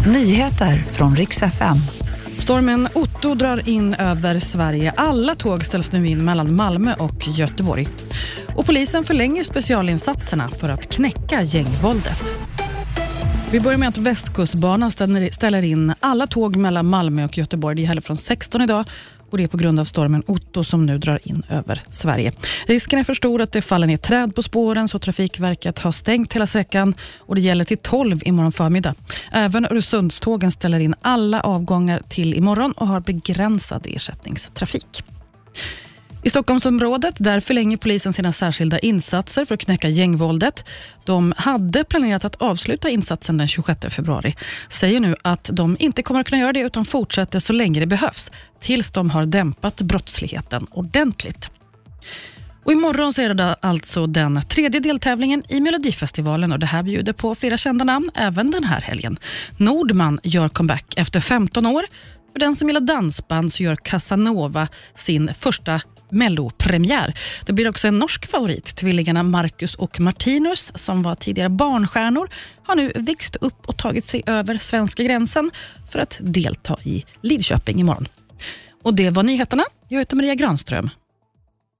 Nyheter från riks FM. Stormen Otto drar in över Sverige. Alla tåg ställs nu in mellan Malmö och Göteborg. Och polisen förlänger specialinsatserna för att knäcka gängvåldet. Vi börjar med att Västkustbanan ställer in alla tåg mellan Malmö och Göteborg. Det gäller från 16 idag och det är på grund av stormen Otto som nu drar in över Sverige. Risken är för stor att det faller ner träd på spåren så Trafikverket har stängt hela sträckan och det gäller till 12 imorgon förmiddag. Även Öresundstågen ställer in alla avgångar till imorgon och har begränsad ersättningstrafik. I Stockholmsområdet där förlänger polisen sina särskilda insatser för att knäcka gängvåldet. De hade planerat att avsluta insatsen den 26 februari. Säger nu att de inte kommer att kunna göra det utan fortsätter så länge det behövs. Tills de har dämpat brottsligheten ordentligt. Och imorgon så är det alltså den tredje deltävlingen i Melodifestivalen och det här bjuder på flera kända namn även den här helgen. Nordman gör comeback efter 15 år. För den som gillar dansband så gör Casanova sin första mellopremiär. Det blir också en norsk favorit. Tvillingarna Marcus och Martinus, som var tidigare barnstjärnor, har nu växt upp och tagit sig över svenska gränsen för att delta i Lidköping imorgon. Och Det var nyheterna. Jag heter Maria Granström.